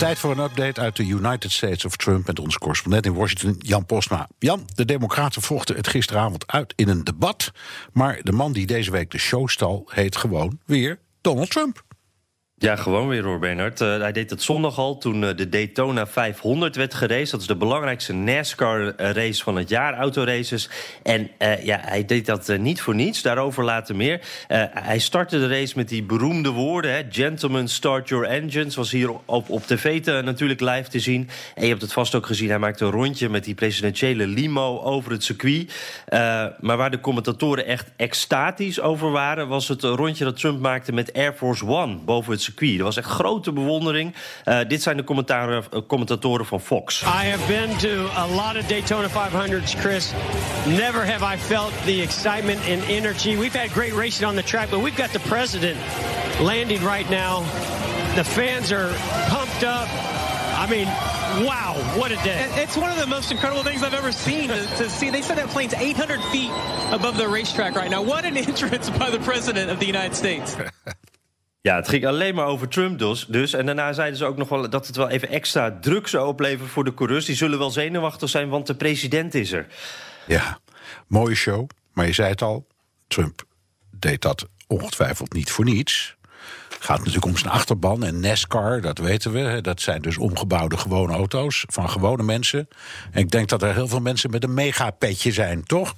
Tijd voor een update uit de United States of Trump met onze correspondent in Washington, Jan Postma. Jan, de Democraten vochten het gisteravond uit in een debat. Maar de man die deze week de show stal, heet gewoon weer Donald Trump. Ja, gewoon weer hoor, Bernard. Uh, hij deed het zondag al toen uh, de Daytona 500 werd geraced. Dat is de belangrijkste NASCAR-race van het jaar, autoraces. En uh, ja, hij deed dat niet voor niets, daarover later meer. hij startte de race met die beroemde woorden... Hè, Gentlemen, start your engines. Was hier op, op tv te, natuurlijk live te zien. En je hebt het vast ook gezien, hij maakte een rondje... met die presidentiële limo over het circuit. maar waar de commentatoren echt extatisch over waren... was het rondje dat Trump maakte met Air Force One boven het circuit. Er was echt grote bewondering. Uh, dit zijn de commentaren, uh, commentatoren van Fox. I have been to a lot of Daytona 500s, Chris. Never have I felt the excitement and energy. We've had great racing on the track, but we've got the president landing right now. The fans are pumped up. I mean, wow, what a day. It's one of the most incredible things I've ever seen to, to, see. They said that plane's 800 feet above the racetrack right now. What an entrance by the President of the United States. Ja, het ging alleen maar over Trump dus, dus. En daarna zeiden ze ook nog wel dat het wel even extra druk zou opleveren voor de coureurs. Die zullen wel zenuwachtig zijn, want de president is er. Ja, mooie show. Maar je zei het al, Trump deed dat ongetwijfeld niet voor niets. Gaat natuurlijk om zijn achterban en NASCAR, dat weten we. Dat zijn dus omgebouwde gewone auto's van gewone mensen. En ik denk dat er heel veel mensen met een megapetje zijn, toch?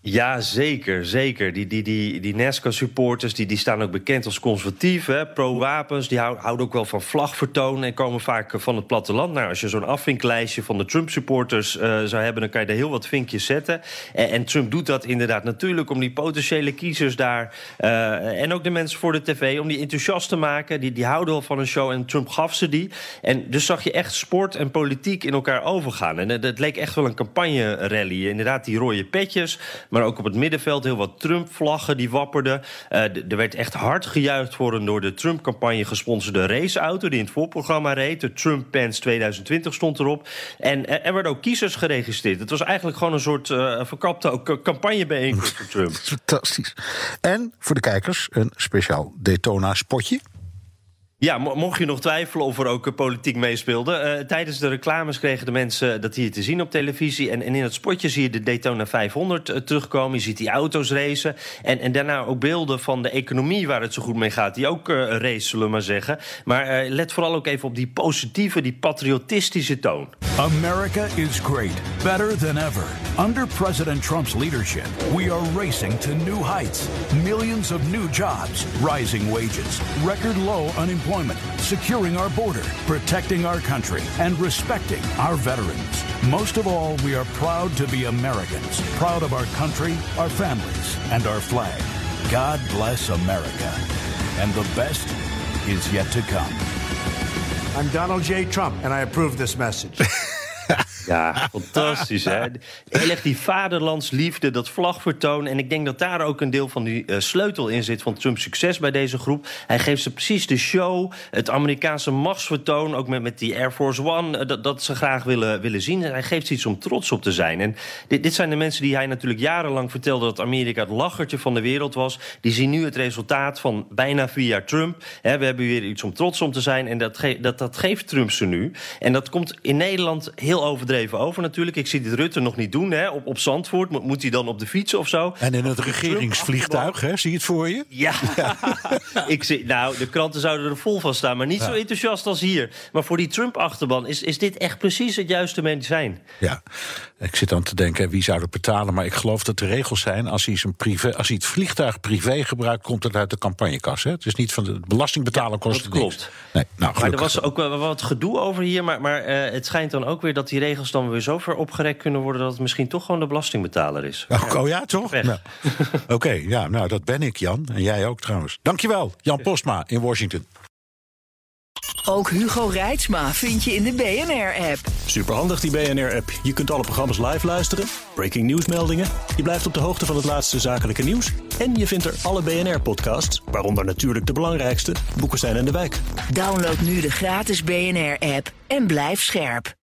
Ja, zeker, zeker. Die, die, die, die NASCAR-supporters die, die staan ook bekend als conservatief, pro-wapens. Die houden ook wel van vlagvertoon en komen vaak van het platteland. Nou, als je zo'n afvinklijstje van de Trump-supporters uh, zou hebben... dan kan je er heel wat vinkjes zetten. En, en, Trump doet dat inderdaad natuurlijk om die potentiële kiezers daar... Uh, en ook de mensen voor de tv, om die enthousiast te maken. Die, die houden wel van een show en Trump gaf ze die. En dus zag je echt sport en politiek in elkaar overgaan. En het leek echt wel een campagne-rally. Inderdaad, die rode petjes... Maar ook op het middenveld heel wat Trump-vlaggen die wapperden. Uh, er werd echt hard gejuicht voor een door de Trump-campagne gesponsorde raceauto... die in het voorprogramma reed. De Trump Pants 2020 stond erop. En er werden ook kiezers geregistreerd. Het was eigenlijk gewoon een soort uh, verkapte campagnebijeenkomst voor Trump. Fantastisch. En voor de kijkers een speciaal Daytona-spotje. Ja, mocht je nog twijfelen of er ook politiek meespeelde. Uh, tijdens de reclames kregen de mensen dat hier te zien op televisie. En, en in het spotje zie je de Daytona 500 uh, terugkomen. Je ziet die auto's racen. En, en daarna ook beelden van de economie waar het zo goed mee gaat. Die ook uh, race, zullen we maar zeggen. Maar let vooral ook even op die positieve, die patriotistische toon. America is great. Better than ever. Under President Trump's leadership, we are racing to new heights. Millions of new jobs, rising wages, record low unemployment securing our border, protecting our country, and respecting our veterans. Most of all, we are proud to be Americans, proud of our country, our families, and our flag. God bless America. And the best is yet to come. I'm Donald J. Trump, and I approve this message. Ja, fantastisch hè. Heel erg die vaderlandsliefde, dat vlagvertoon. En ik denk dat daar ook een deel van die uh, sleutel in zit van Trumps succes bij deze groep. Hij geeft ze precies de show, het Amerikaanse machtsvertoon, ook met, met die Air Force One, uh, dat, dat ze graag willen, willen zien. hij geeft ze iets om trots op te zijn. En dit, dit zijn de mensen die hij natuurlijk jarenlang vertelde dat Amerika het lachertje van de wereld was. Die zien nu het resultaat van bijna vier jaar Trump. We hebben weer iets om trots om te zijn. En dat, dat, dat geeft Trump ze nu. En dat komt in Nederland heel overdreven over natuurlijk. Ik zie dit Rutte nog niet doen hè, op, op Zandvoort. Moet, moet hij dan op de fiets of zo? En in het regeringsvliegtuig, hè? zie je het voor je? Ja, ik zie, nou, de kranten zouden er vol van staan, maar niet zo enthousiast als hier. Maar voor die Trump-achterban is, is dit echt precies het juiste medicijn. Ja, ik zit dan te denken, wie zou het betalen? Maar ik geloof dat de regels zijn, als hij, zijn privé, als hij het vliegtuig privé gebruikt... komt het uit de campagnekas. Hè? Het is niet van de belastingbetaler kost het klopt. Nee, nou, maar er was ook wel wat gedoe over hier. Maar, maar uh, het schijnt dan ook weer dat die regels dan weer zo ver opgerekt kunnen worden... dat het misschien toch gewoon de belastingbetaler is. Oh, oh ja, toch? Nou. Oké, okay, ja, nou dat ben ik, Jan. En jij ook trouwens. Dankjewel, Jan Postma in Washington. Ook Hugo Reitsma vind je in de BNR-app. Superhandig die BNR-app. Je kunt alle programma's live luisteren, breaking nieuwsmeldingen. Je blijft op de hoogte van het laatste zakelijke nieuws. En je vindt er alle BNR-podcasts, waaronder natuurlijk de belangrijkste, Boeken zijn in de wijk. Download nu de gratis BNR-app en blijf scherp.